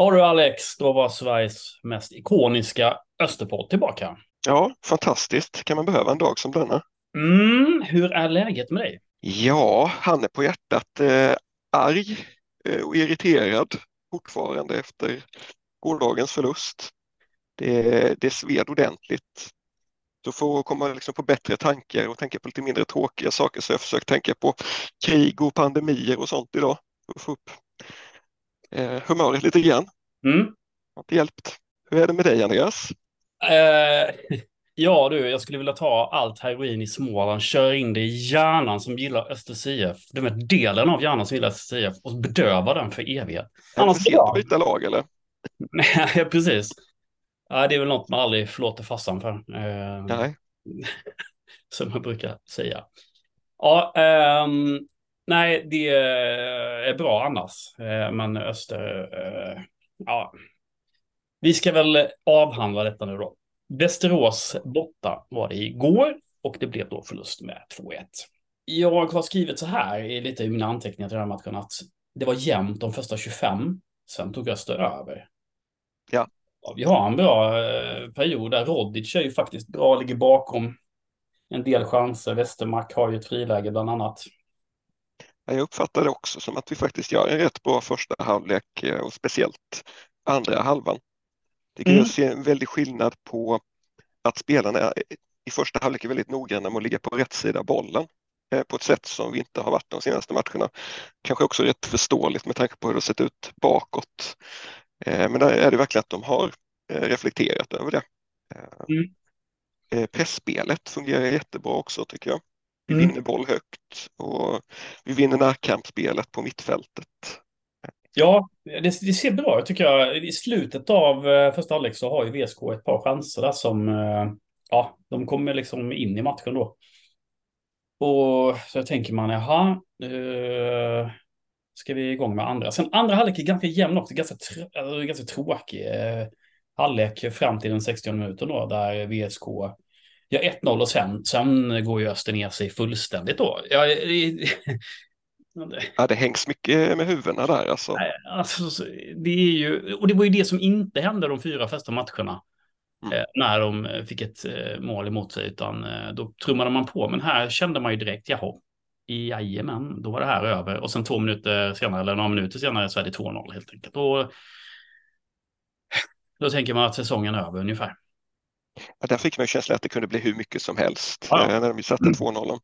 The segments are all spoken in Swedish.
Ja du Alex, då var Sveriges mest ikoniska Österpodd tillbaka. Ja, fantastiskt. Kan man behöva en dag som denna? Mm, hur är läget med dig? Ja, han är på hjärtat. Eh, arg eh, och irriterad fortfarande efter gårdagens förlust. Det, det sved ordentligt. Så för att komma liksom på bättre tankar och tänka på lite mindre tråkiga saker så har jag försökt tänka på krig och pandemier och sånt idag. För att få upp eh, humöret lite grann. Mm. Har inte hjälpt. Hur är det med dig Andreas? Eh, ja du, jag skulle vilja ta allt heroin i Småland, köra in det i hjärnan som gillar Östers IF, den här delen av hjärnan som gillar Östers IF och bedöva den för det för sent att byta lag eller? Nej, precis. Ja, det är väl något man aldrig förlåter farsan för. Eh, Nej. som jag brukar säga. Ja, ehm, nej, det är bra annars. Eh, men Öster, eh, ja. Vi ska väl avhandla detta nu då. Västerås borta var det igår och det blev då förlust med 2-1. Jag har skrivit så här i lite i mina anteckningar till den här matchen att det var jämnt de första 25. Sen tog Öster över. Ja. Ja, vi har en bra eh, period där Rodic är ju faktiskt bra, ligger bakom en del chanser. Westermark har ju ett friläge bland annat. Jag uppfattar det också som att vi faktiskt gör en rätt bra första halvlek eh, och speciellt andra halvan. Det kan Mm. jag se en väldig skillnad på att spelarna i första halvlek är väldigt noggranna med att ligga på rätt sida bollen eh, på ett sätt som vi inte har varit de senaste matcherna. Kanske också rätt förståeligt med tanke på hur det har sett ut bakåt. Eh, Men där är det verkligen att de har reflekterat över det. Mm. Pressspelet fungerar jättebra också tycker jag. Vi Mm. vinner boll högt och vi vinner närkampsspelet på mittfältet. Ja, det, det ser bra ut tycker jag. I slutet av eh, första halvlek så har ju VSK ett par chanser där som, eh, ja, de kommer liksom in i matchen då. Och så tänker man, jaha, eh, ska vi igång med andra? Sen andra halvlek är ganska jämn också, ganska, tr- alltså, ganska tråkig eh, halvlek fram till den 60 minuten då, där VSK gör 1-0 och sen, sen går ju Öster ner sig fullständigt då. Ja, det- Ja, det hängs mycket med huvudena där alltså. Nej, Alltså, så- det är ju, och det var ju det som inte hände de fyra första matcherna. Mm. Eh, när de eh, fick ett eh, mål emot sig, utan då trummade man på. Men här kände man ju direkt, jaha, jajamän, då var det här över. Och sen två minuter senare, eller några minuter senare, så är det 2-0 helt enkelt. Och då tänker man att säsongen är över ungefär. Ja, där fick man känslan att det kunde bli hur mycket som helst Ja. eh, när de satte Mm. 2-0.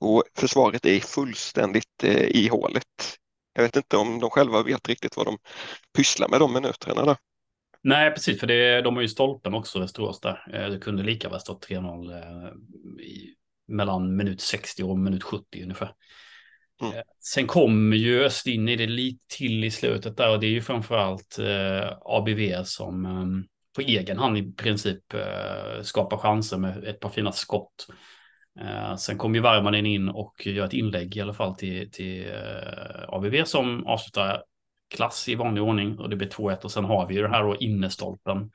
Och försvaret är fullständigt eh, i hålet. Jag vet inte om de själva vet riktigt vad de pysslar med de minuterna där. Nej, precis, för det, de har ju stolpen också, Västerås där. Eh, Det kunde lika väl stått 3-0 eh, mellan minut 60 och minut 70 ungefär. Mm. Eh, Sen kommer ju Öst in i det lite till i slutet där och det är ju framförallt eh, ABV som eh, på egen hand i princip eh, skapar chanser med ett par fina skott. Eh, sen kommer ju Värmanen in och gör ett inlägg i alla fall till, till eh, ABV som avslutar klass i vanlig ordning och det blir 2-1 och sen har vi ju det här då innestolpen.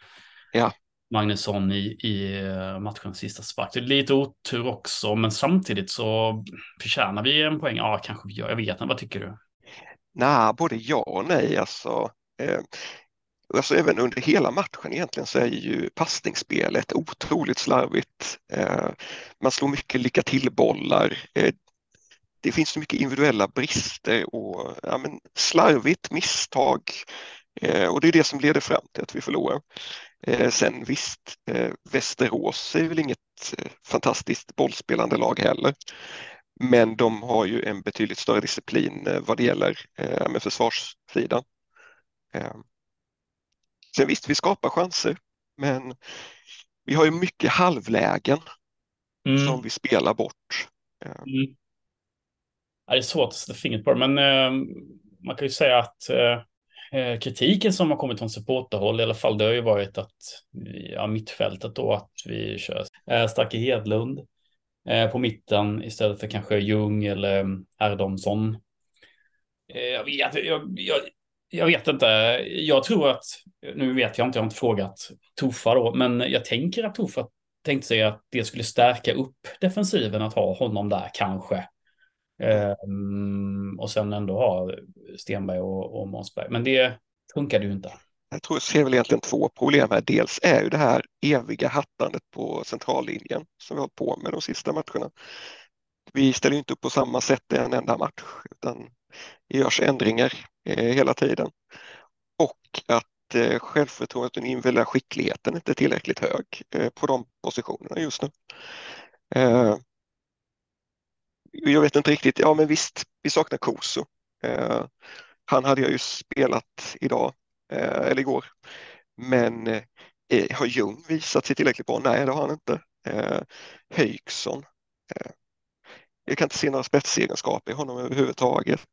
Ja. Magnusson i, i eh, matchens sista spark. Det är lite otur också, men samtidigt så förtjänar vi en poäng. Ja, kanske vi gör. Jag vet inte, vad tycker du? Nej, både ja och nej. Alltså, eh, alltså även under hela matchen egentligen så är ju passningsspelet otroligt slarvigt. Eh, man slår mycket lycka till-bollar. Eh, det finns så mycket individuella brister och ja, men, slarvigt misstag. Eh, och det är det som leder fram till att vi förlorar. Sen visst, Västerås är väl inget fantastiskt bollspelande lag heller. Men de har ju en betydligt större disciplin vad det gäller med försvarssidan. Eh, sen visst, vi skapar chanser, men vi har ju mycket halvlägen Mm. som vi spelar bort. Eh, Mm. Ja, det är svårt att sätta fingret på det, men eh, man kan ju säga att eh, eh, kritiken som har kommit från supporterhåll i alla fall, det har ju varit att ja, mittfältet då, att vi kör eh, Starke Hedlund eh, på mitten istället för kanske Ljung eller Erdomsson. Eh, jag, vet, jag, jag, jag vet inte, jag tror att, nu vet jag inte, jag har inte frågat Tofa då, men jag tänker att Tofa tänkte sig att det skulle stärka upp defensiven att ha honom där kanske. Um, och sen ändå ha Stenberg och, och Månsberg. Men det funkade ju inte. jag tror jag ser väl egentligen två problem här. Dels är ju det här eviga hattandet på centrallinjen som vi har hållit på med de sista matcherna. Vi ställer inte upp på samma sätt i en enda match utan görs ändringar eh, hela tiden. Och att eh, självförtroendet och den individuella skickligheten inte är tillräckligt hög eh, på de positionerna just nu. Eh, jag vet inte riktigt, ja men visst, vi saknar Koso. Han hade jag ju spelat idag, eller igår. Men har Ljung visat sig tillräckligt bra? Nej, det har han inte. Eh, Höjksson. Eh, jag kan inte se några spetsegenskaper i honom överhuvudtaget.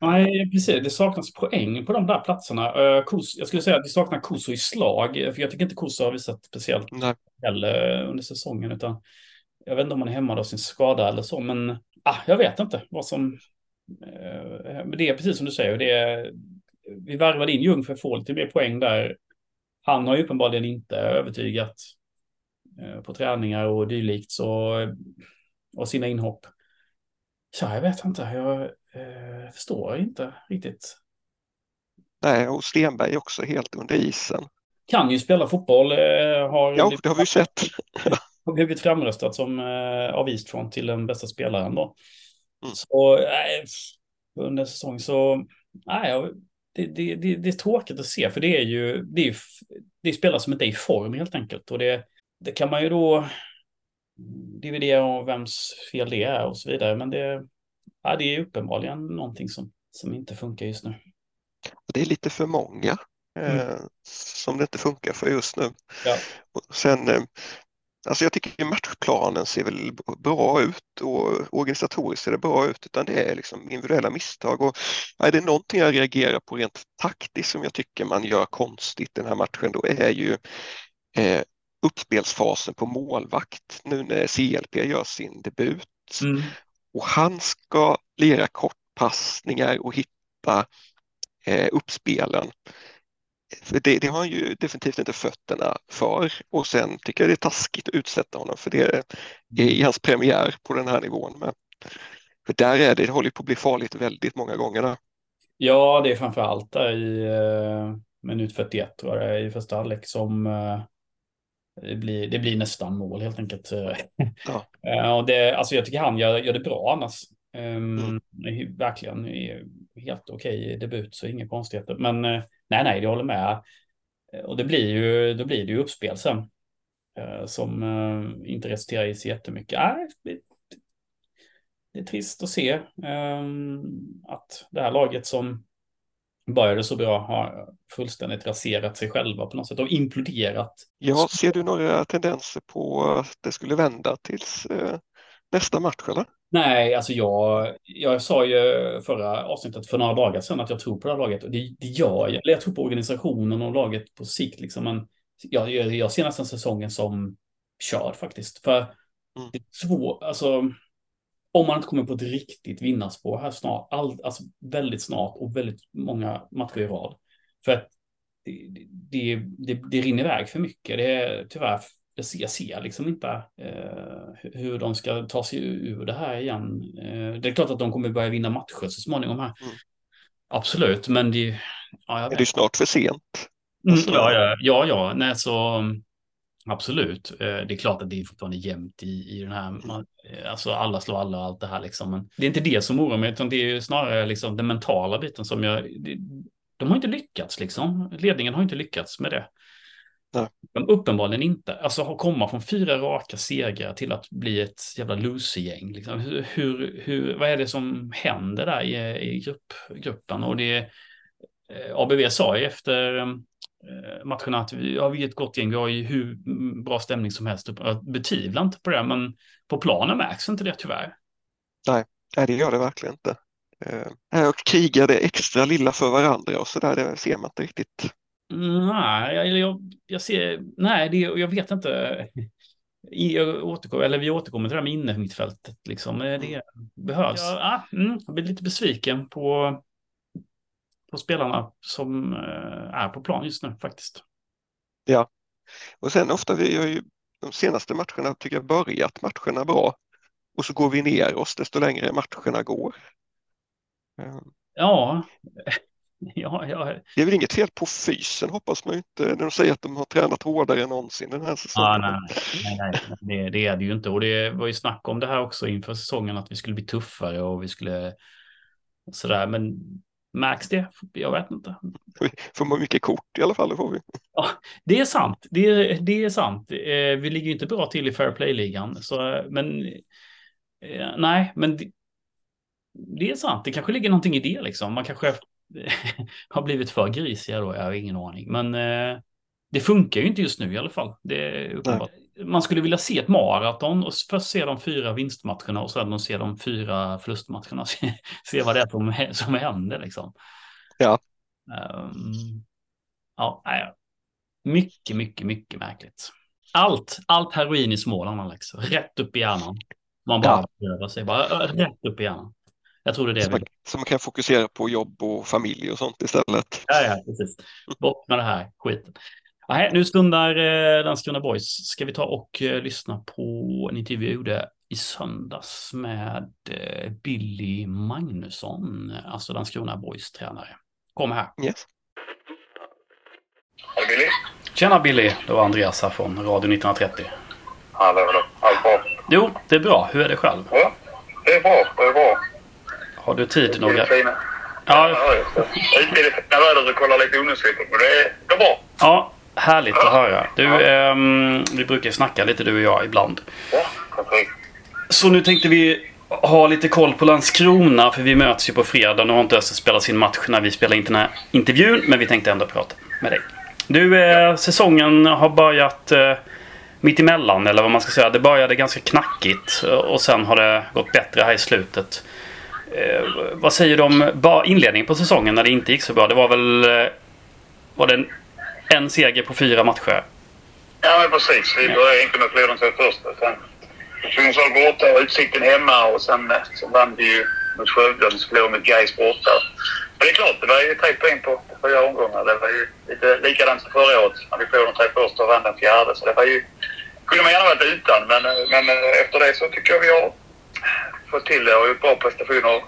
Nej, precis. Det saknas poäng på de där platserna. Kos, jag skulle säga att det saknar Koso i slag, för jag tycker inte Koso har visat speciellt Nej. heller under säsongen, utan jag vet inte om han är hemma av sin skada eller så, men ah, jag vet inte vad som... Eh, men det är precis som du säger, det är, vi värvade in Ljung för att få lite mer poäng där. Han har ju uppenbarligen inte övertygat eh, på träningar och dylikt så, och sina inhopp. Så jag vet inte, jag eh, förstår inte riktigt. Nej, och Stenberg också helt under isen. Kan ju spela fotboll. Eh, har ja, det har vi sett. har blivit framröstad som eh, av Eastron till den bästa spelaren då. Mm. Så eh, under säsong så, nej, det, det, det, det, är tråkigt att se för det är ju, det är, det är spelare som inte är i form helt enkelt och det, det kan man ju då dividera om vems fel det är och så vidare men det, ja, det är uppenbarligen någonting som, som inte funkar just nu. Det är lite för många mm. eh, som det inte funkar för just nu. Ja. Och sen eh, Alltså jag tycker matchplanen ser väl bra ut och organisatoriskt ser det bra ut utan det är liksom individuella misstag. Och är det någonting jag reagerar på rent taktiskt som jag tycker man gör konstigt den här matchen då är ju eh, uppspelsfasen på målvakt nu när CLP gör sin debut. Mm. Och han ska lira kortpassningar och hitta eh, uppspelen. För det, det, har han ju definitivt inte fötterna för och sen tycker jag det är taskigt att utsätta honom för det är i hans premiär på den här nivån. Men, för där är det, det håller på att bli farligt väldigt många gånger. Där. Ja, det är framför allt där i eh, minut 41 tror jag i första halvlek som eh, det, blir, det blir nästan mål helt enkelt. Ja. eh, och det, alltså jag tycker han gör, gör det bra annars. Um, mm. Verkligen helt okej okay debut, så inga konstigheter. Men eh, nej, nej, jag håller med. Eh, och det blir ju, då blir det ju uppspel sen. Som inte resulterar i så jättemycket. Nej, det, det är trist att se ehm, att det här laget som började så bra har fullständigt raserat sig själva på något sätt och imploderat. Ja, ser du några tendenser på att det skulle vända tills nästa match eller? Nej, alltså jag, jag sa ju förra avsnittet för några dagar sedan att jag tror på det här laget och det, det gör jag. Eller jag tror på organisationen och laget på sikt liksom. Men jag, jag, jag ser nästan säsongen som körd faktiskt. För mm. det är svårt, alltså om man inte kommer på ett riktigt vinnarspår här snart, all, alltså väldigt snart och väldigt många matcher i rad. För att det, det, det, det rinner iväg för mycket. Det är tyvärr jag ser liksom inte eh, hur de ska ta sig ur det här igen. Eh, det är klart att de kommer börja vinna matcher så småningom här. Mm. Absolut, men det... Ja, är det snart för sent? Mm, ja, ja, ja, ja, nej så absolut. Eh, det är klart att det är fortfarande jämnt i, i den här, mm. alltså alla slår alla och allt det här liksom. Men det är inte det som oroar mig, utan det är snarare liksom den mentala biten som jag, det, de har inte lyckats liksom. Ledningen har inte lyckats med det. Nej. Men uppenbarligen inte. Alltså att komma från fyra raka segrar till att bli ett jävla losergäng. Liksom. Hur, hur, hur, vad är det som händer där i, i grupp, gruppen? Och det eh, ABV sa ju efter eh, matcherna att vi har vi ett gott gäng, vi har ju hur bra stämning som helst. Jag betvivlar inte på det, men på planen märks inte det tyvärr. Nej, nej det gör det verkligen inte. Eh, och krigar det extra lilla för varandra och så där, det ser man inte riktigt. Nej, jag, jag, jag ser, nej, det, jag vet inte. Jag återkommer, eller vi återkommer till det här med innermittfältet. Liksom. Det mm. behövs. Jag, ah, mm, jag blir lite besviken på, på spelarna som eh, är på plan just nu faktiskt. Ja, och sen ofta vi har ju de senaste matcherna tycker jag börjat matcherna bra och så går vi ner oss desto längre matcherna går. Ja, Ja, ja. Det är väl inget fel på fysen hoppas man inte när de säger att de har tränat hårdare än någonsin den här säsongen. Ah, nej, nej, nej, det, det är det ju inte. Och det var ju snack om det här också inför säsongen att vi skulle bli tuffare och vi skulle sådär. Men märks det? Jag vet inte. Får man mycket kort i alla fall, det får vi. Ja, det är sant. Det är, det är sant. Eh, vi ligger ju inte bra till i Fair Play-ligan. Men eh, nej, men det, det är sant. Det kanske ligger någonting i det liksom. Man kanske har blivit för grisiga då, jag har ingen aning. Men eh, det funkar ju inte just nu i alla fall. Det är uppenbart. Man skulle vilja se ett maraton och först se de fyra vinstmatcherna och sedan se de fyra förlustmatcherna. se vad det är som, som händer liksom. Ja. Um, ja. Mycket, mycket, mycket märkligt. Allt, allt heroin i Småland, Alex. Rätt upp i hjärnan. Man bara ja. sig, bara rätt upp i hjärnan. Jag tror det är det. Så man, så man kan fokusera på jobb och familj och sånt istället. Ja, ja, precis. Bort med det här skiten. Nej, nu stundar eh, Landskrona Boys. Ska vi ta och eh, lyssna på en intervju jag gjorde i söndags med eh, Billy Magnusson, alltså Landskrona Boys tränare. Kom här. Yes. Hej Billy. Tjena Billy, det var Andreas här från Radio 1930. Hallå, hallå. Allt bra? Jo, det är bra. Hur är det själv? Ja, det är bra. Det är bra. Har du tid några... Det är. Ja, ja ute i det fina vädret och kollar lite ungdomsfotboll. Men det går bra. Ja, härligt att höra. Du, ja. ähm, vi brukar snacka lite du och jag ibland. Ja, perfekt. Så nu tänkte vi ha lite koll på Landskrona för vi möts ju på fredag. Nu har inte Öster spelat sin match när vi spelar in den här intervjun men vi tänkte ändå prata med dig. Du, eh, säsongen har börjat eh, mitt emellan eller vad man ska säga. Det började ganska knackigt och sen har det gått bättre här i slutet. Eh, vad säger du om inledningen på säsongen när det inte gick så bra? Det var väl eh, var det en, seger på fyra matcher? Ja, men precis. Vi började egentligen med att förlora de två första. Sen Sundsvall borta och Utsikten hemma och sen eh, så vann vi ju mot Skövde och förlorade mot Gais borta. Men det är klart, det var ju tre poäng på, på fyra omgångar. Det var ju lite likadant som förra året när vi förlorade de tre första och vann den fjärde. Så det var ju... kunde man gärna varit utan, men, eh, men eh, efter det så tycker jag vi har fått till det och gjort bra prestationer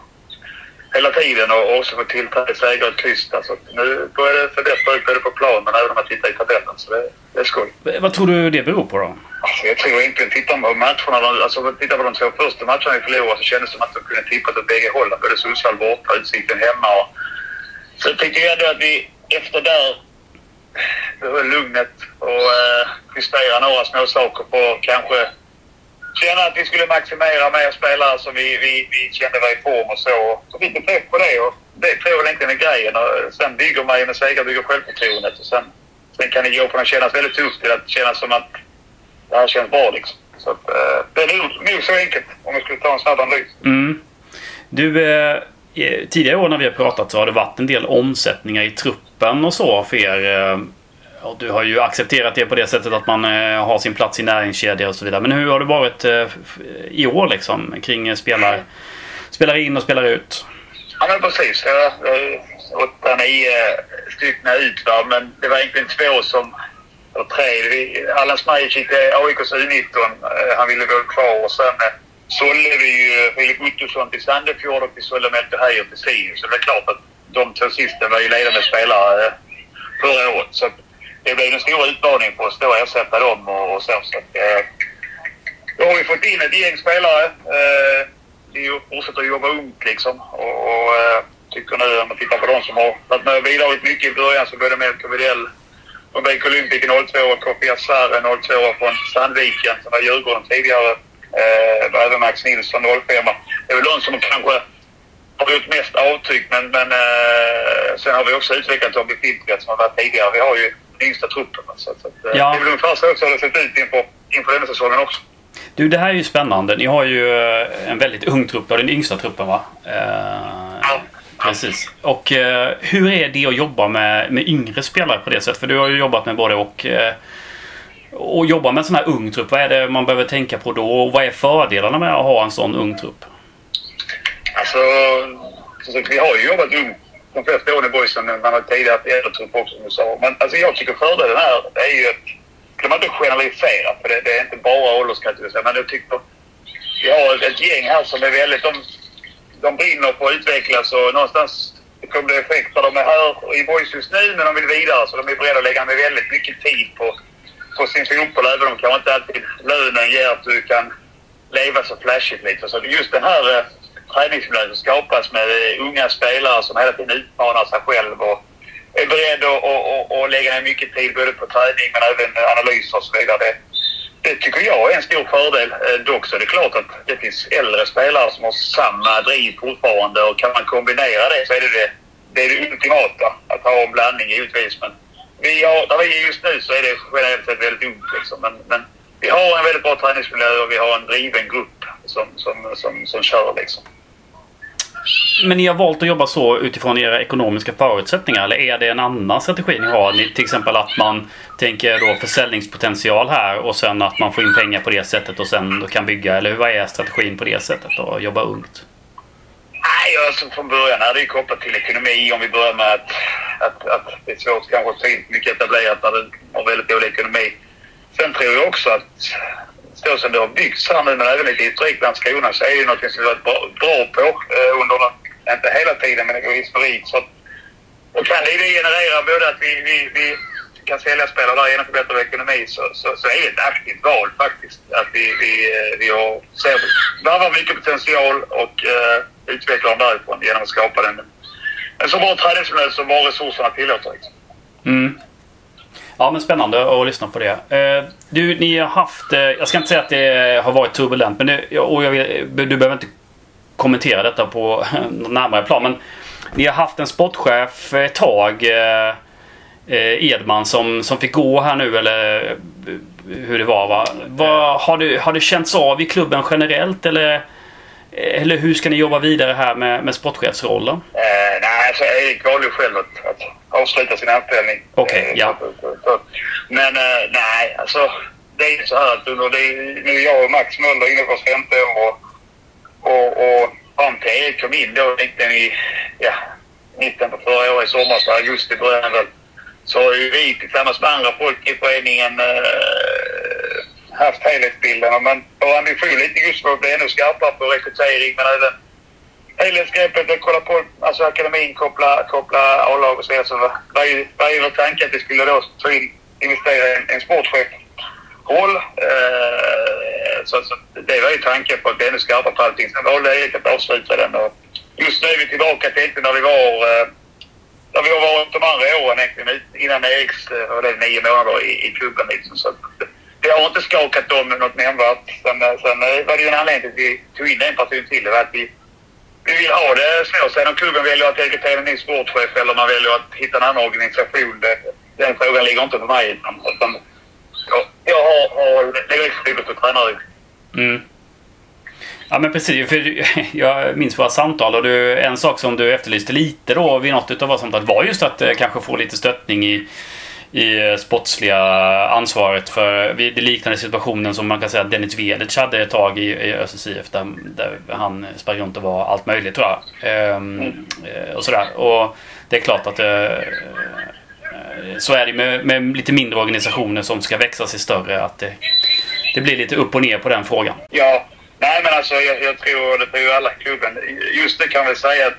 hela tiden och också fått till tre segrar och kryss. Så nu börjar det förbättra ut både på plan men även om man tittar i tabellen. Så det, det är skoj. Vad tror du det beror på då? Alltså, jag tror egentligen, tittar på matcherna, alltså tittar på de två första matcherna vi förlorade så kändes det som att de kunde tippa åt bägge hållen. Både Sundsvall borta och Utsikten hemma. Och, så jag tycker ändå att vi efter där behöll lugnet och eh, justera några små saker på kanske känna att vi skulle maximera mer spelare som alltså, vi, vi, vi kände var i form och så. Så fick vi träff på det och det tror jag egentligen är grejen. Och sen bygger man ju med segrar bygger självförtroendet och sen, sen kan det gå från att kännas väldigt tufft till att kännas som att det här känns bra liksom. Så att, eh, det är nog, nog så enkelt om vi skulle ta en snabb analys. Mm. Du, eh, tidigare år när vi har pratat så har det varit en del omsättningar i truppen och så för er. Eh, och du har ju accepterat det på det sättet att man eh, har sin plats i näringskedja och så vidare. Men hur har det varit eh, i år liksom kring eh, spelar, spelar in och spelar ut? Ja men precis. Jag, åtta, nio stycken ut va? men det var egentligen två som eller tre. Allan Smajic gick till AIKs U19. Han ville vara kvar och sen sålde vi ju Filip Ottosson till Sandefjord och vi sålde Melker Heijer till Sirius. Så det är klart att de två sista var ju ledande spelare förra året. Så det blir en stor utmaning för oss då att ersätta dem och, och så. så att, eh, då har vi fått in ett gäng spelare. Eh, vi fortsätter att jobba ungt liksom. Och, och eh, tycker nu om man tittar på de som har varit med och bidragit mycket i början så både Melker Widell från BK Olympic 02 och Kofi Asare 02 från Sandviken som var Djurgården tidigare. Eh, även Max Nilsson 05. Det är väl de som kanske har gjort mest avtryck men, men eh, sen har vi också utvecklat de befintliga som har varit tidigare. Vi har ju yngsta truppen. Så, så, eh, ja. Det är väl ungefär så också det sett ut inför, inför denna säsongen också. Du, det här är ju spännande. Ni har ju eh, en väldigt ung trupp. Den yngsta truppen va? Eh, ja. Precis. Och eh, hur är det att jobba med, med yngre spelare på det sättet? För du har ju jobbat med både och. Eh, och jobba med en sån här ung trupp. Vad är det man behöver tänka på då? Och vad är fördelarna med att ha en sån ung trupp? Alltså, vi har ju jobbat ungt de flesta åren i boysen. Man har tidigare haft äldre också som du sa. Men alltså, jag tycker fördelen här är ju att kan man inte generalisera för det, det är inte bara ålderskategorier. Men jag tycker vi har ett, gäng här som är väldigt... De, de brinner på att utvecklas och någonstans det kommer det effekter. De är här i Boys just nu, men de vill vidare. Så de är beredda att lägga ner väldigt mycket tid på, på sin fotboll. Även om kanske inte alltid lönen ger att du kan leva så flashigt lite. Så just den här eh, träningsmiljö som skapas med unga spelare som hela tiden utmanar sig själv och är beredd att, och, och, och lägga ner mycket tid både på träning men även analyser och så vidare. Det, det tycker jag är en stor fördel. Eh, dock så är det klart att det finns äldre spelare som har samma driv fortfarande och kan man kombinera det så är det det, det, är det ultimata. Att ha en blandning givetvis. Men vi har, där vi är just nu så är det generellt sett väldigt ungt liksom. Men, men vi har en väldigt bra träningsmiljö och vi har en driven grupp som, som, som, som kör liksom. Men ni har valt att jobba så utifrån era ekonomiska förutsättningar eller är det en annan strategi ni har? Ni, till exempel att man tänker då försäljningspotential här och sen att man får in pengar på det sättet och sen då kan bygga eller vad är strategin på det sättet då? jobba ungt? Nej, alltså från början är det kopplat till ekonomi om vi börjar med att, att, att det är svårt kanske att få in mycket etablerat när du har väldigt dålig ekonomi. Sen tror jag också att så som det har byggts här nu men även lite historik Landskrona så är det något som vi varit bra, bra på eh, under, inte hela tiden men det går historik. Så och kan det generera både att vi, vi, vi kan sälja spelare där genom förbättrad ekonomi så, så, så är det ett aktivt val faktiskt. Att vi, vi, eh, vi har, ser, värvar mycket potential och eh, utvecklar dem därifrån genom att skapa den, en så bra träningsmiljö som bara resurserna tillåter. Liksom. Mm. Ja men spännande att lyssna på det. Eh, du, ni har haft, eh, jag ska inte säga att det har varit turbulent, men det, och jag vill, du behöver inte kommentera detta på närmare plan. Men ni har haft en sportchef ett tag, eh, Edman, som, som fick gå här nu eller hur det var va? Vad, har, det, har det känts av i klubben generellt eller eller hur ska ni jobba vidare här med, med sportchefsrollen? Eh, nej, alltså Erik valde ju själv att, att avsluta sin anställning. Okej, okay, eh, ja. Men eh, nej, alltså det är så här att under det, nu är jag och Max Möller inne på vårt femte år och, och, och fram till Erik kom in då egentligen i ja, mitten på förra året, i sommar, så augusti början väl, så har ju vi tillsammans med andra folk i föreningen eh, haft helhetsbilden. Men vår ambition lite just var att bli ännu skarpare på rekrytering men även helhetsgreppet att kolla på alltså akademin, koppla, koppla A-lag och så vidare. Så var ju, var ju vår tanke att vi skulle då ta in, investera i en, en sportchefroll. Eh, så, så det var ju tanken på att bli ännu skarpare på allting. Sen valde Erik att avsluta den och just nu är vi tillbaka till när vi var eh, där vi har varit de andra åren egentligen innan Eriks, eh, det, nio månader i, i klubben liksom. Så det har inte skakat dem något nämnvärt. Sen, eh, sen eh, var det ju en anledning till att vi tog in en person till. Det var att vi, vi vill ha det så. Sen om klubben väljer att rekrytera en ny sportchef eller man väljer att hitta en annan organisation. Det, den frågan ligger inte på mig. Utan, jag, jag har, har direktfokus på tränare. Mm. Ja men precis, för jag minns våra samtal och du, en sak som du efterlyste lite då vid något av våra samtal var just att eh, kanske få lite stöttning i i eh, sportsliga ansvaret för det liknande situationen som man kan säga att Dennis Vedic hade ett tag i, i ÖSSIF där, där han sprang runt och var allt möjligt tror jag. Ehm, mm. och sådär. Och det är klart att eh, så är det med, med, lite mindre organisationer som ska växa sig större att det, det blir lite upp och ner på den frågan. Ja, nej men alltså jag, jag tror, det tror ju alla klubben. Just det kan vi säga att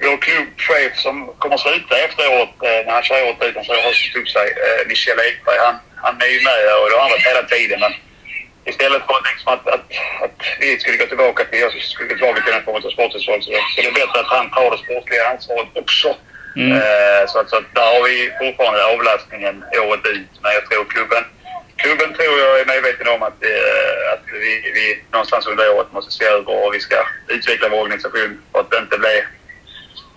vår klubbchef som kommer sluta efteråt eh, när han kör året ut, han har upp sig, eh, Michel Ekberg, han, han är ju med och det har han varit hela tiden. Men istället för liksom att, att, att vi skulle gå tillbaka till, jag skulle gå tillbaka till den formen av sporthushåll så, det är bättre att han tar det sportliga ansvaret också. Mm. Eh, så, att, så att där har vi fortfarande avlastningen året ut. Men jag tror klubben, klubben tror jag är medveten om att, att vi, vi någonstans under året måste se över och vi ska utveckla vår organisation för att det inte blir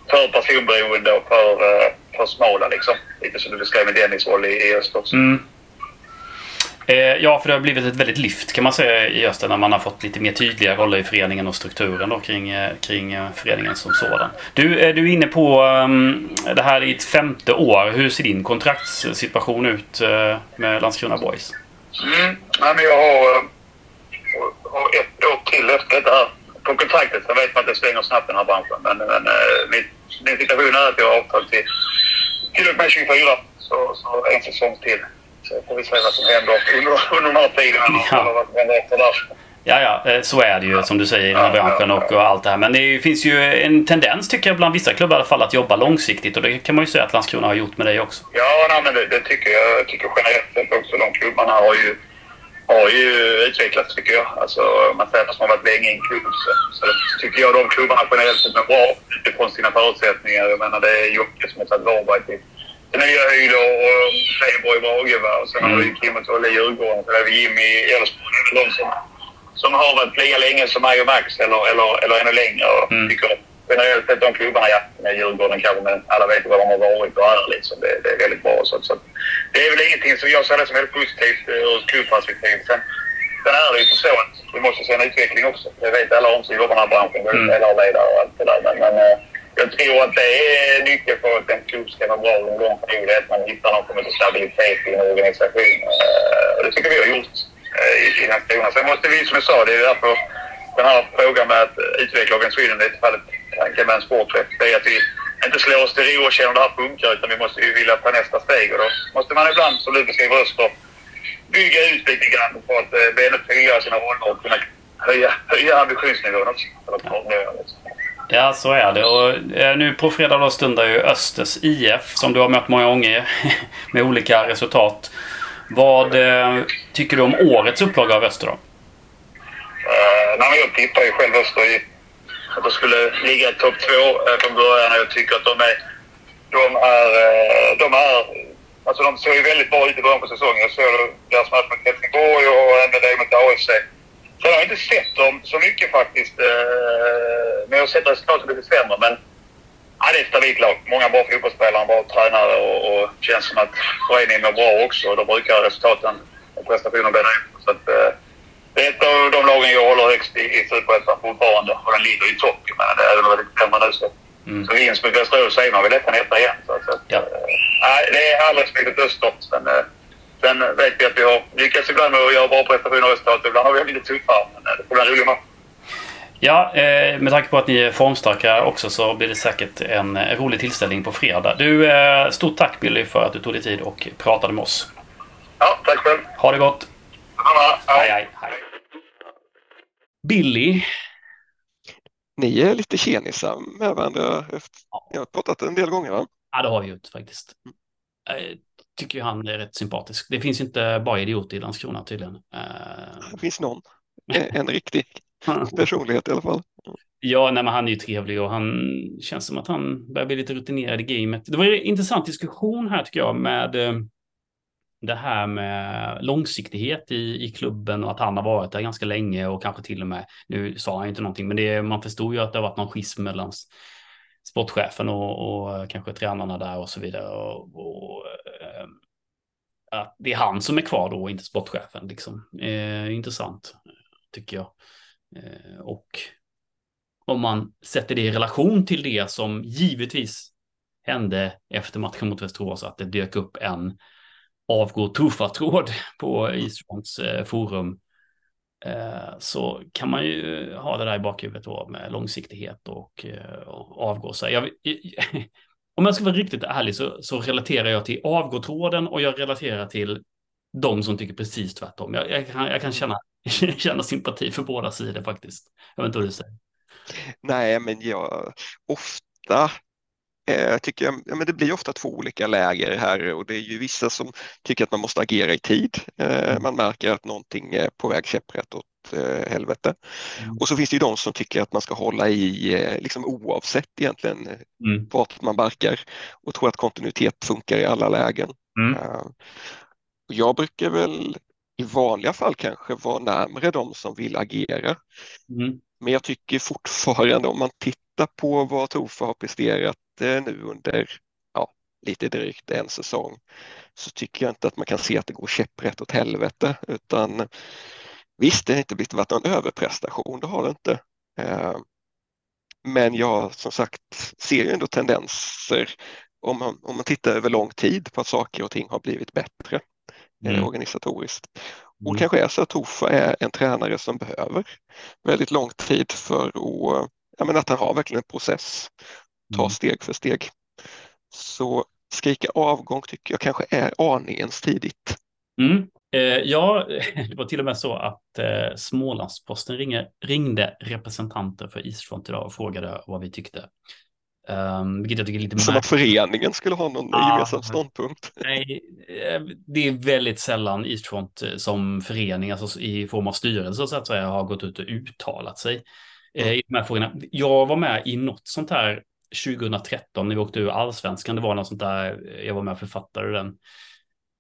för personberoende och för, eh, för smala liksom. Lite som du beskrev med Dennis roll i, i öst också. Mm. Eh, ja, för det har blivit ett väldigt lyft kan man säga i Öster när man har fått lite mer tydliga roller i föreningen och strukturen då, kring, eh, kring eh, föreningen som sådan. Du, är du inne på um, det här i ett femte år. Hur ser din kontraktssituation ut uh, med Landskrona Boys? Mm. Ja, men jag har, har ett år till efter det här på kontraktet så vet man att det svänger snabbt den här branschen. Men, men uh, min, min situation är att jag har avtal till, till och med 24. Så, så en säsong till. Så får vi se vad som händer under, under den här tiden. Ja. Vad som händer efter där. Ja, ja, eh, så är det ju som du säger i den här branschen och, och allt det här. Men det finns ju en tendens tycker jag bland vissa klubbar i alla fall att jobba långsiktigt och det kan man ju säga att Landskrona har gjort med dig också. Ja, nej, men det, det tycker jag. Jag tycker generellt sett också de klubbarna har ju, har ju utvecklats tycker jag. Alltså man säger att har varit länge i en klubb så, så tycker jag de klubbarna generellt sett är bra utifrån sina förutsättningar. Jag menar det är Jocke som har tagit Varberg till nya höjder och Freiburg i Brage och sen har vi Kim och Tolle i Djurgården. Sen har vi Jimmy i Elfsborg. Det är väl de som som har varit lika länge som mig och Max eller, eller, eller ännu längre. Och mm. tycker generellt sett de klubbarna, ja, med Djurgården kanske, men alla vet ju vad de har varit och är liksom. Det, det är väldigt bra. Så, så det är väl ingenting som jag ser det som väldigt positivt ur ett klubbperspektiv. Sen, sen är det ju så att vi måste se en utveckling också. Det vet alla om som jobbar i den här branschen. Mm. Ledare och allt det där. Men, men eh, jag tror att det är nyckeln för att en klubb ska vara bra under en lång period. Att man hittar någon form av stabilitet i en organisation. Eh, och det tycker vi har gjort i, Landskrona. Sen måste vi, som jag sa, det är därför den här frågan med att utveckla organisationen, det fallet tanken med en sportchef, det är att vi inte slår oss till ro och känner att det här funkar utan vi måste ju vilja ta nästa steg och då måste man ibland, som du beskriver Öster, bygga ut lite grann för att eh, bli ännu tydligare sina roller och kunna höja, höja ambitionsnivån också. Ja, så är det. Och eh, nu på fredag då stundar ju Östers IF som du har mött många gånger med olika resultat. Vad eh, tycker du om årets upplaga av Öster då? Uh, nej, jag tippar ju själv Öster i att de skulle ligga i topp två eh, från början. Jag tycker att de är... De är, eh, de är alltså de såg ju väldigt bra ut i början på säsongen. Jag såg deras match mot Helsingborg och även det mot AFC. Sen har jag inte sett dem så mycket faktiskt. Eh, men jag har sett resultatet lite sämre. Men Ja, det är ett stabilt lag. Många bra fotbollsspelare, bra tränare och, och känns som att föreningen mår bra också. Då brukar resultaten och prestationen bli. Så att, eh, det är ett av de lagen jag håller högst i, i Superettan fortfarande och den ligger i topp. Men det är även om det lite sämre nu så. Mm. Så vinst mot Västerås är man väl ettan etta igen. Så, så ja. äh, det är all respekt åt Öster. Sen, äh, sen vet vi att vi har lyckats ibland med att göra bra prestationer och resultat. Ibland har vi lite tuffare. Men det får bli en rolig match. Ja, eh, med tanke på att ni är formstarka också så blir det säkert en rolig tillställning på fredag. Du, eh, stort tack Billy för att du tog dig tid och pratade med oss. Ja, tack själv. Ha det gott. Ja, hej, hej, hej. Billy. Ni är lite tjenisar med varandra. Jag har pratat en del gånger va? Ja, det har vi gjort faktiskt. Jag tycker han är rätt sympatisk. Det finns inte bara idioter i Landskrona tydligen. Det finns någon. En riktig personlighet i alla fall. Ja, nej, men han är ju trevlig och han känns som att han börjar bli lite rutinerad i gamet. Det var en intressant diskussion här tycker jag med eh, det här med långsiktighet i, i klubben och att han har varit där ganska länge och kanske till och med, nu sa han inte någonting, men det, man förstod ju att det har varit någon schism mellan sportchefen och, och eh, kanske tränarna där och så vidare. Och, och eh, att det är han som är kvar då och inte sportchefen. Liksom. Eh, intressant tycker jag. Eh, och om man sätter det i relation till det som givetvis hände efter matchen mot Västerås, att det dök upp en avgå tuffa-tråd på Eastrons eh, forum, eh, så kan man ju ha det där i bakhuvudet då med långsiktighet och, eh, och avgå sig. Jag, om jag ska vara riktigt ärlig så, så relaterar jag till avgå-tråden och jag relaterar till de som tycker precis tvärtom. Jag, jag, kan, jag kan känna känna sympati för båda sidor faktiskt. Jag vet inte vad du säger. Nej, men jag ofta eh, tycker jag, ja, men det blir ofta två olika läger här och det är ju vissa som tycker att man måste agera i tid. Eh, mm. man märker att någonting är på väg käpprätt åt eh, helvete. Mm. Och så finns det ju de som tycker att man ska hålla i eh, liksom oavsett egentligen mm. vart man barkar och tror att kontinuitet funkar i alla lägen. Mm. Uh, jag brukar väl i vanliga fall kanske vara närmre de som vill agera. Mm. Men jag tycker fortfarande om man tittar på vad Tofa har presterat eh, nu under ja, lite drygt en säsong så tycker jag inte att man kan se att det går käpprätt åt helvete utan visst, det har inte blivit varit någon överprestation, det har det inte. Eh, men jag som sagt ser ju ändå tendenser om man, om man tittar över lång tid på att saker och ting har blivit bättre. Eh, mm. organisatoriskt. Och mm. kanske är så att Tofa är en tränare som behöver väldigt lång tid för att, ja, men att han har verkligen en process, ta mm. steg för steg. Så skrika avgång tycker jag kanske är aningens tidigt. Mm. Eh, ja, det var till och med så att eh, Smålandsposten ringe, ringde representanter för Eastfront idag och frågade vad vi tyckte. Um, vilket jag tycker är lite Som att föreningen skulle ha någon ah, gemensam ståndpunkt. Nej, eh, det är väldigt sällan Eastfront eh, som förening, alltså i form av styrelse så att säga, har gått ut och uttalat sig mm. i de här frågorna. Jag var med i något sånt här 2013 när vi åkte ur allsvenskan. Det var något sånt där, jag var med och författade den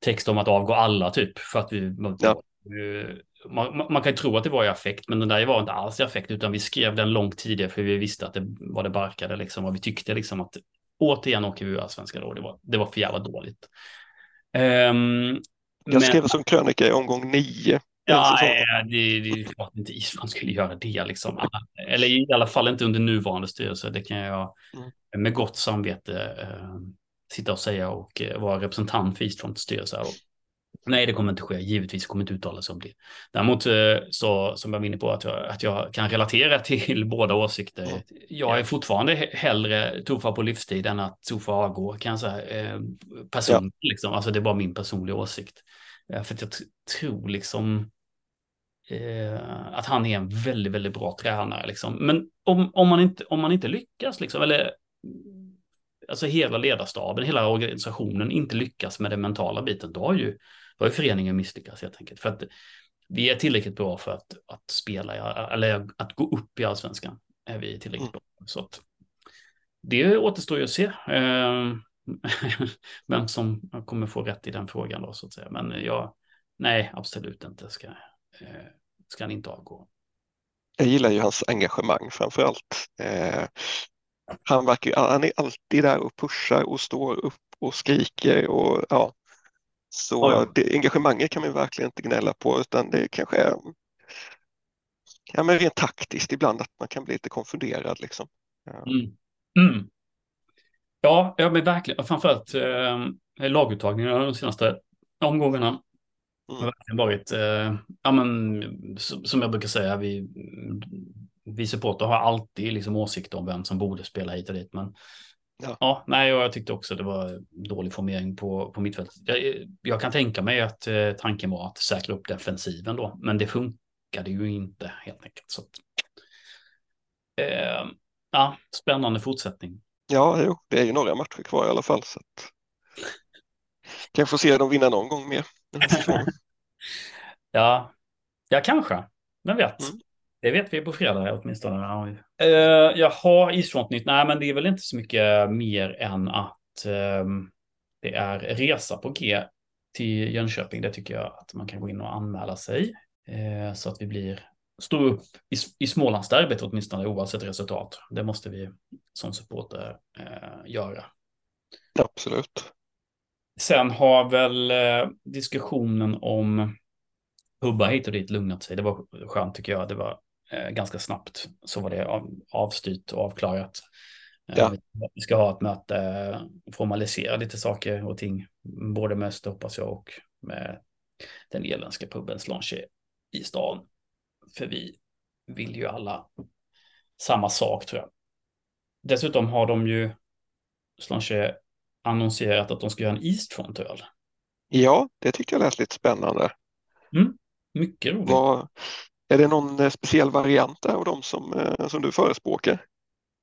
text om att avgå alla typ för att vi ja. man, man, kan tro att det var i affekt, men den där var inte alls i affekt, utan vi skrev den långt tidigare för vi visste att det var det barkade liksom och vi tyckte liksom att återigen åker vi ur allsvenskan då. Det var, det var för jävla dåligt. Um, jag skrev men... som krönika i omgång nio. Ja, det, det är klart inte Island skulle göra det liksom. Eller i alla fall inte under nuvarande styrelse. Det kan jag mm. med gott samvete eh, sitta och säga och eh, vara representant för Eastfronts styrelse. nej, det kommer inte ske. Givetvis kommer inte uttala sig om det. Däremot eh, så som jag var inne på att jag, att jag kan relatera till båda åsikter. Mm. Jag är fortfarande hellre Tofa på livstid än att Tofa avgår kan jag säga. Eh, person, ja. liksom. Alltså det är bara min personliga åsikt. För att jag tror liksom Eh, att han är en väldigt, väldigt bra tränare. Liksom. Men om, om, man inte, om man inte lyckas, liksom, eller alltså hela ledarstaben, hela organisationen inte lyckas med den mentala biten, då har ju, då har ju föreningen misslyckats helt enkelt. För att vi är tillräckligt bra för att, att spela, eller att gå upp i allsvenskan är vi tillräckligt mm. bra. Så att det återstår ju att se eh, vem som kommer få rätt i den frågan då så att säga. Men jag, nej, absolut inte ska, ska han inte avgå. Jag gillar ju hans engagemang framför allt. Eh, han, verkar, han är alltid där och pushar och står upp och skriker och ja. Så ja. Det, engagemanget kan man verkligen inte gnälla på utan det kanske är ja, men rent taktiskt ibland att man kan bli lite konfunderad liksom. Ja, mm. Mm. ja, ja men verkligen. Framförallt eh, laguttagningarna de senaste omgångarna mm. har verkligen varit, eh, ja men som jag brukar säga, vi vi supporter har alltid liksom åsikter om vem som borde spela hit och dit. Men ja, ja nej, jag tyckte också det var dålig formering på, på mittfältet. Jag, jag kan tänka mig att eh, tanken var att säkra upp defensiven då, men det funkade ju inte helt enkelt. Så eh, ja, spännande fortsättning. Ja, jo, det är ju några matcher kvar i alla fall. Så att... Kanske se dem vinna någon gång mer. ja, ja, kanske. Vem vet? Mm. Det vet vi på fredag åtminstone. Uh, jaha, isfrontnytt. Nej, men det är väl inte så mycket mer än att um, det är resa på G till Jönköping. Det tycker jag att man kan gå in och anmäla sig uh, så att vi blir står upp i, i Smålandsderbyt åtminstone oavsett resultat. Det måste vi som supporter uh, göra. Absolut. Sen har väl uh, diskussionen om pubbar hit och dit lugnat sig. Det var skönt tycker jag. Det var eh, ganska snabbt så var det av, avstyrt och avklarat. Eh, ja. Vi ska ha ett möte, eh, formalisera lite saker och ting, både med Öster hoppas jag och med den irländska puben Slanche i stan. För vi vill ju alla samma sak tror jag. Dessutom har de ju Slanche annonserat att de ska göra en Eastfront-öl. Ja, det tycker jag lät lite spännande. Mm, mycket roligt. Vad, är det någon eh, speciell variant av de som, eh, som du förespråkar?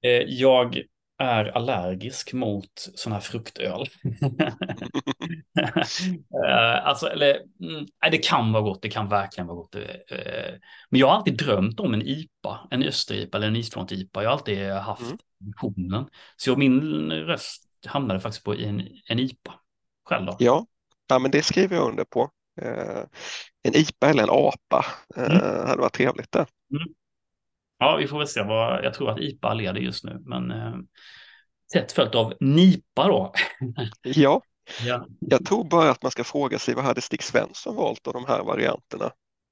Eh, jag är allergisk mot sån här fruktöl. alltså, eller, mm, det kan vara gott, det kan verkligen vara gott. Men jag har alltid drömt om en IPA, en österipa eller en isfront-IPA. Jag har alltid haft mm. visionen. Så min röst hamnade faktiskt på en, en IPA själv då. Ja. ja, men det skriver jag under på. Eh, en IPA eller en APA eh, mm. hade varit trevligt där. Mm. Ja, vi får väl se vad, jag tror att IPA leder just nu, men eh, tätt följt av NIPA då. ja. ja, jag tror bara att man ska fråga sig vad hade Stig Svensson valt av de här varianterna?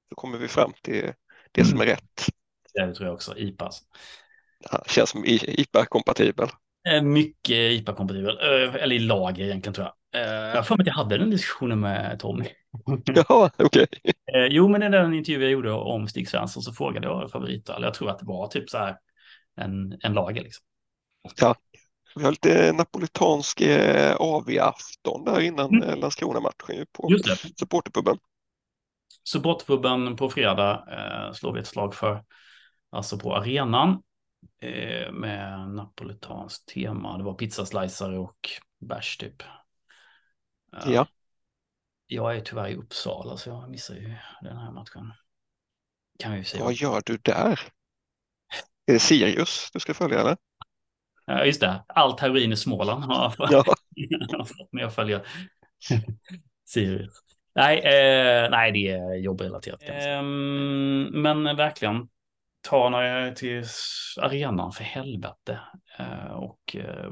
Så kommer vi fram till det som är mm. rätt. Det tror jag också, IPA. Ja, känns som IPA-kompatibel. Mycket IPA-kompatibel, eller i lager egentligen tror jag. Jag har för mig att jag hade den diskussionen med Tommy. Ja, okej. Okay. Eh, jo, men i den intervju jag gjorde om Stig Svensson så frågade jag favoritöl. Jag tror att det var typ så här en, en lager. Liksom. Ja, vi har lite napolitansk eh, AV-afton där innan mm. Eh, Landskrona-matchen på supporterpuben. Supportpubben på fredag eh, slår vi ett slag för. Alltså på arenan. Eh, med napolitanskt tema. Det var pizzaslicer och bärs typ. Uh, ja. Jag är tyvärr i Uppsala så jag missar ju den här matchen. Kan vi säga. Vad gör du där? Är det Sirius du ska följa eller? Ja, just det. Allt heroin i Småland har jag fått när jag följer Sirius. Nej, eh, nej, det är jobbrelaterat. Eh, men verkligen, ta några till arenan för helvete eh, och eh,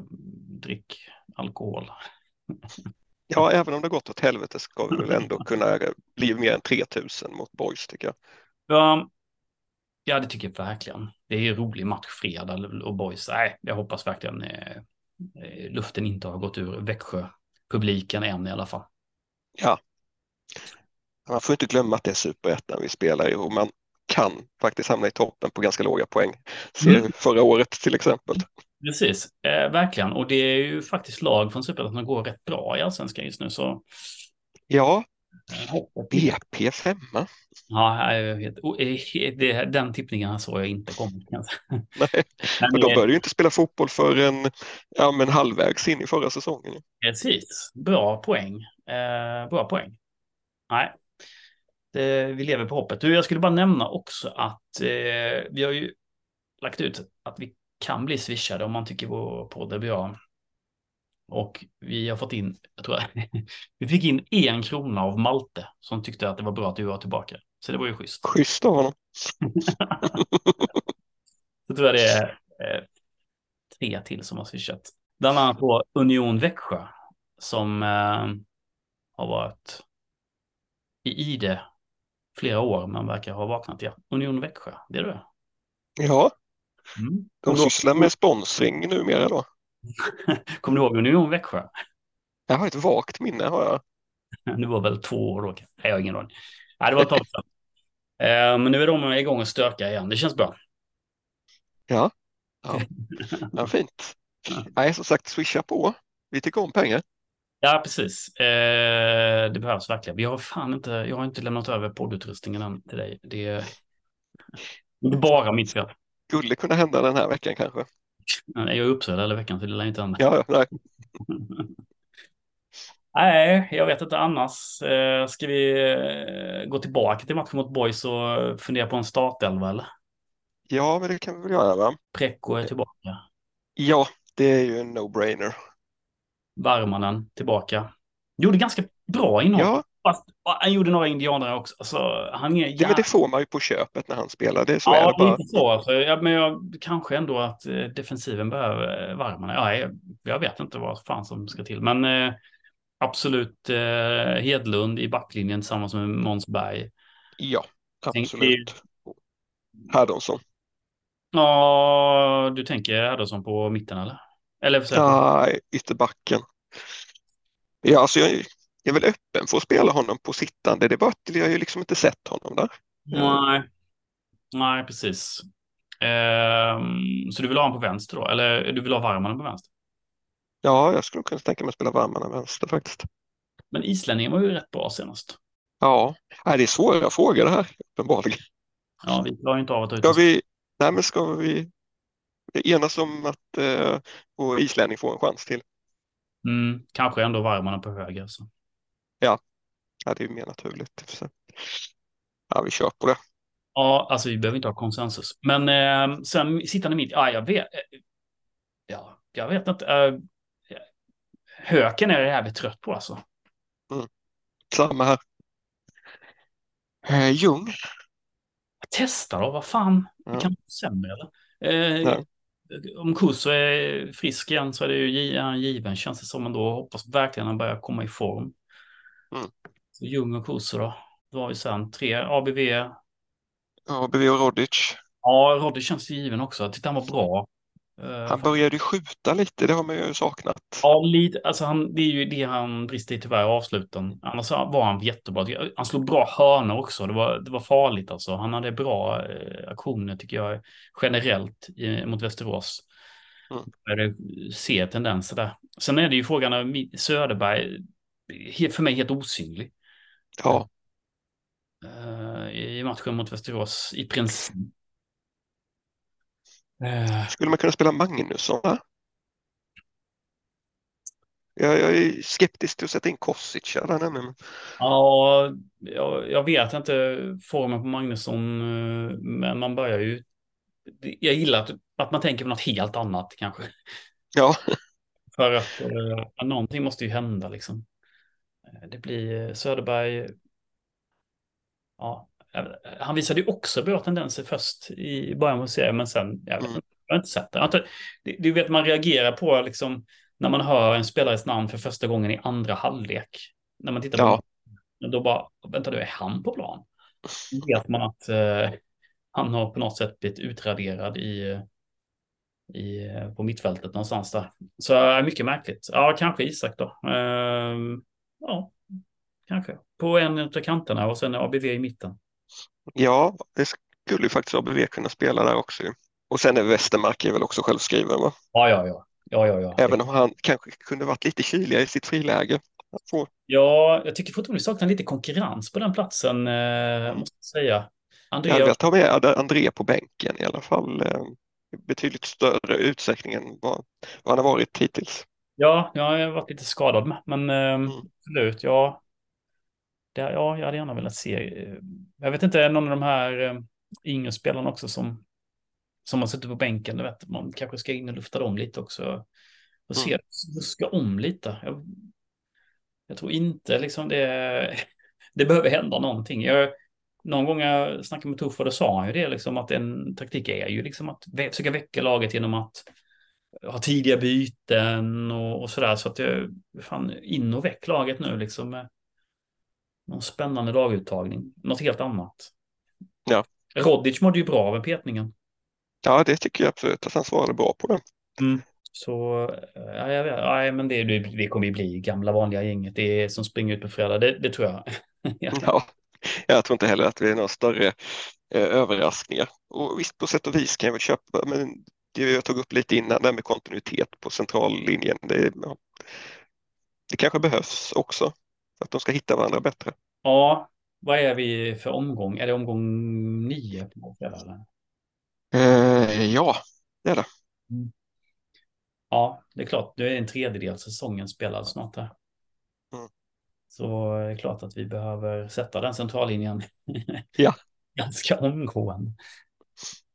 drick alkohol. Ja, även om det gått åt helvete ska vi väl ändå kunna bli mer än 3000 mot Boys tycker jag. Ja, ja, det tycker jag verkligen. Det är en rolig match fredag och Boys. Nej, jag hoppas verkligen eh, luften inte har gått ur Växjö-publiken än i alla fall. Ja. Man får inte glömma att det är superettan vi spelar i och man kan faktiskt hamna i toppen på ganska låga poäng. Se mm. förra året till exempel. Precis, eh, verkligen. Och det är ju faktiskt lag från Superettan som går rätt bra i allsvenskan just nu. Så... Ja, BP femma. Ja, jag vet. Det, den tippningen såg jag inte komma. Nej, men de började ju inte spela fotboll förrän ja, men halvvägs in i förra säsongen. Precis, bra poäng. Eh, bra poäng. Nej, det, vi lever på hoppet. Du, jag skulle bara nämna också att eh, vi har ju lagt ut att vi kan bli swishade om man tycker vår podd är bra. Och vi har fått in, jag tror vi fick in en krona av Malte som tyckte att det var bra att du var tillbaka. Så det var ju schysst. Schysst av honom. så tror jag det är eh, tre till som har swishat. Bland annat på Union Växjö som eh, har varit i ide flera år men verkar ha vaknat. Ja, Union Växjö, det är det. Ja, mm. de sysslar med sponsring numera då. Kommer du ihåg Union Växjö? Jag har ett vagt minne har jag. Det var väl två år då. Nej, jag har ingen aning. Nej, det var ett tag sedan. Eh, men nu är de igång och stöka igen. Det känns bra. Ja, ja. ja fint. Nej, som sagt, swisha på. Vi tycker om pengar. Ja, precis. Eh, det behövs verkligen. Vi har fan inte, jag har inte lämnat över poddutrustningen än till dig. Det är, bara mitt fel. Skulle kunna hända den här veckan kanske. Jag är i Uppsala hela veckan så det lär inte hända. Ja, nej. nej, jag vet inte annars. Eh, ska vi eh, gå tillbaka till matchen mot Boys och fundera på en startelva eller? Ja, men det kan vi väl göra va? Precco är tillbaka. Ja, det är ju en no-brainer. Varmanen tillbaka. Gjorde ganska bra inhopp. Ja. Fast han gjorde några indianare också. Alltså, han är, ja, men det får man ju på köpet när han spelar. Det så ja, är det bara. så. Alltså. Ja, men jag, kanske ändå att eh, defensiven behöver eh, varmarna. Ja, jag, jag, vet inte vad fan som ska till. Men eh, absolut eh, Hedlund i backlinjen tillsammans med Måns Berg. Ja, absolut. Herdonsson. Ja, du tänker Herdonsson på mitten eller? Eller ja, ytterbacken. Ja, alltså jag, jag är väl öppen för att spela honom på sittande. Det är bara att jag har ju liksom inte sett honom där. Nej, Nej precis. Ehm, så du vill ha honom på vänster då? Eller du vill ha Varmanen på vänster? Ja, jag skulle kunna tänka mig att spela Varmanen vänster faktiskt. Men islänningen var ju rätt bra senast. Ja, nej, det är svåra frågor det här uppenbarligen. Ja, vi klarar inte av att Ska vi, nej men ska vi enas om att eh, vår islänning får en chans till? Mm, kanske ändå Varmanen på höger. Så. Ja, ja det är mer naturligt. Ja, vi kör på det. Ja, alltså vi behöver inte ha konsensus. Men eh, sen sittande mitt, ja, jag vet. Eh, ja, jag vet inte. Eh, höken är jag jävligt trött på alltså. Mm. Samma här. Eh, Ljung. Testa då, vad fan. Det kan vara sämre eller? Eh, om Kuso är frisk igen så är det ju given känns det som. Men då hoppas verkligen han börjar komma i form. Mm. Så Ljung och Kuso då. Då har vi sen tre ABV. ABV och Rodic. Ja, Rodic känns given också. Jag tyckte han var bra. Eh, han började skjuta lite, det har man ju saknat. Ja, lite, alltså han, det är ju det han brister i tyvärr, avsluten. Annars var han jättebra. Han slog bra hörnor också, det var, det var farligt alltså. Han hade bra eh, aktioner tycker jag, generellt i, mot Västerås. Mm. Jag ser tendenser där. Sen är det ju frågan om Söderberg, för mig helt osynlig. Ja. eh, i matchen mot Västerås i princip. Eh, Skulle man kunna spela Magnusson? Va? Jag, jag är skeptisk till att sätta in Kosic ja, jag, jag vet inte formen på Magnusson, eh, men man börjar ju... Jag gillar att, att man tänker på något helt annat kanske. Ja, För att eh, någonting måste ju hända liksom. Eh, Det blir Söderberg. Ja, han visade ju också bra tendenser först i början av serien, men sen, jag vet Mm. jag har inte sett det. Inte- det. Du vet, man reagerar på liksom när man hör en spelares namn för första gången i andra halvlek. När man tittar på Ja. Men då bara, vänta du, är han på plan? Då vet man att eh, han har på något sätt blivit utraderad i, i, eh, på mittfältet någonstans där. Så äh, mycket märkligt. Ja, kanske Isak då. Ehm, ja, kanske. På en av kanterna och sen ABV i mitten. Ja, det skulle ju faktiskt ABV kunna spela där också. Och sen är Westermark är väl också självskriven, va? Ja, ja, ja. Ja, ja, ja. Även om han kanske kunde varit lite kyligare i sitt friläge. Får- Ja, jag tycker fortfarande vi saknar lite konkurrens på den platsen, eh, måste jag säga. Jag Andrea, hade velat ta med André på bänken i alla fall. eh, Betydligt större utsträckning än vad, vad han har varit hittills. ja, jag har varit lite skadad med, men eh, Mm. absolut, ja. Det, ja, jag hade gärna velat se. eh, Jag vet inte, någon av de här eh, yngre spelarna också som, som har suttit på bänken, du vet, man kanske ska in och lufta dem lite också. Och se, ska om lite. Jag, jag tror inte liksom det, det behöver hända någonting. Jag, någon gång jag snackade med Tuffa, då sa han ju det, liksom, att en taktik är ju liksom att försöka väcka laget genom att ha tidiga byten och, och sådär. Så att jag, fan, in och väck laget nu liksom någon spännande laguttagning. Något helt annat. Ja. Rodic mådde ju bra av en petningen. Ja, det tycker jag absolut att han svarade bra på. Det. Så, eh, ja, jag vet, nej, men det, det, kommer ju bli gamla vanliga gänget. Det är som springer ut på fredag, det, det tror jag. ja. Ja, jag tror inte heller att det är några större eh, överraskningar. Och visst, på sätt och vis kan jag väl köpa, men det jag tog upp lite innan, det här med kontinuitet på centrallinjen, det, ja, det kanske behövs också att de ska hitta varandra bättre. ja, vad är vi för omgång? Är det omgång nio på fredag? Eller? Eh, ja, det är det. Ja, det är klart. Nu är en tredjedel säsongen spelad snart här. Mm. Så det är klart att vi behöver sätta den centrallinjen. Ja. ganska omgående.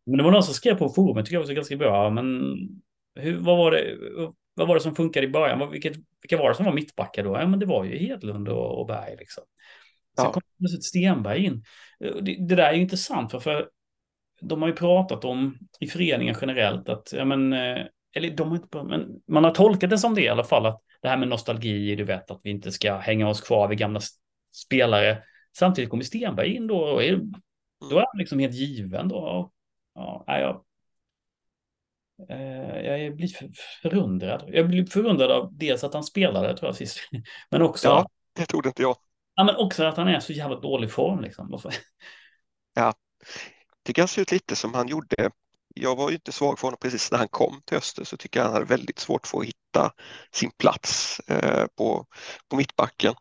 Men det var någon som skrev på forumet, tycker jag var ganska bra. Men hur, vad, var det, vad var det som funkade i början? Vilket, vilka var det som var mittbackar då? Ja, men det var ju Hedlund och, och Berg liksom. Sen Ja. kom plötsligt Stenberg in. Det, det där är ju intressant för, för de har ju pratat om i föreningen generellt att, ja men, eh, eller de har inte, men man har tolkat det som det i alla fall, att det här med nostalgi, du vet att vi inte ska hänga oss kvar vid gamla spelare. Samtidigt kommer Stenberg in då och är, då är han liksom helt given då. Ja, jag, eh, jag blir för- förundrad. Jag blir förundrad av dels att han spelade, tror jag, sist. Men också, Ja. ja. Det trodde inte jag. men också att han är så jävla dålig form liksom. Och så- tycker han ser ut lite som han gjorde. Jag var ju inte svag för honom precis när han kom till Öster så tycker jag han hade väldigt svårt för att hitta sin plats eh, på, på mittbacken.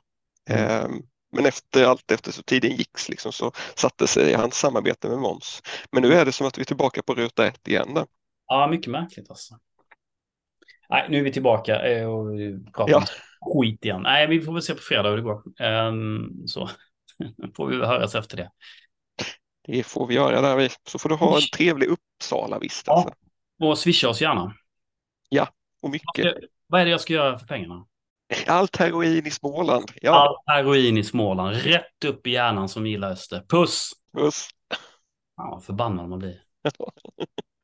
Eh, men efter allt efter så tiden gick liksom, så satte sig hans samarbete med Måns. Men nu är det som att vi är tillbaka på ruta ett igen. Där. Ja, mycket märkligt alltså. Nej, nu är vi tillbaka eh, och pratar Ja. skit igen. Nej, vi får väl se på fredag hur det går. Ehm, så får vi höras efter det. Det får vi göra där. vi. Så får du ha en trevlig Uppsala-vistelse. Och swisha oss gärna. Och Vad mycket. Vad är det jag ska göra för pengarna? Allt heroin i Småland. Ja, Allt heroin i Småland, rätt upp i hjärnan som gillar Öster. Puss! puss. Ja, förbannad man blir.